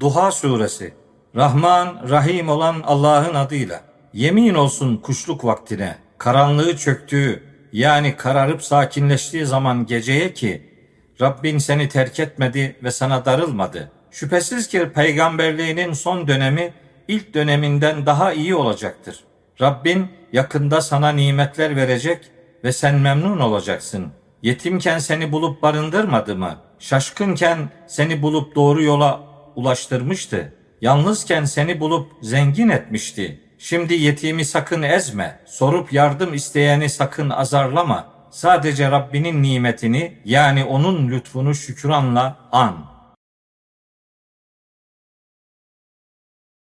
Duha suresi Rahman, Rahim olan Allah'ın adıyla. Yemin olsun kuşluk vaktine, karanlığı çöktüğü, yani kararıp sakinleştiği zaman geceye ki, Rabbin seni terk etmedi ve sana darılmadı. Şüphesiz ki peygamberliğinin son dönemi ilk döneminden daha iyi olacaktır. Rabbin yakında sana nimetler verecek ve sen memnun olacaksın. Yetimken seni bulup barındırmadı mı? Şaşkınken seni bulup doğru yola ulaştırmıştı. Yalnızken seni bulup zengin etmişti. Şimdi yetimi sakın ezme. Sorup yardım isteyeni sakın azarlama. Sadece Rabbinin nimetini yani onun lütfunu şükranla an.''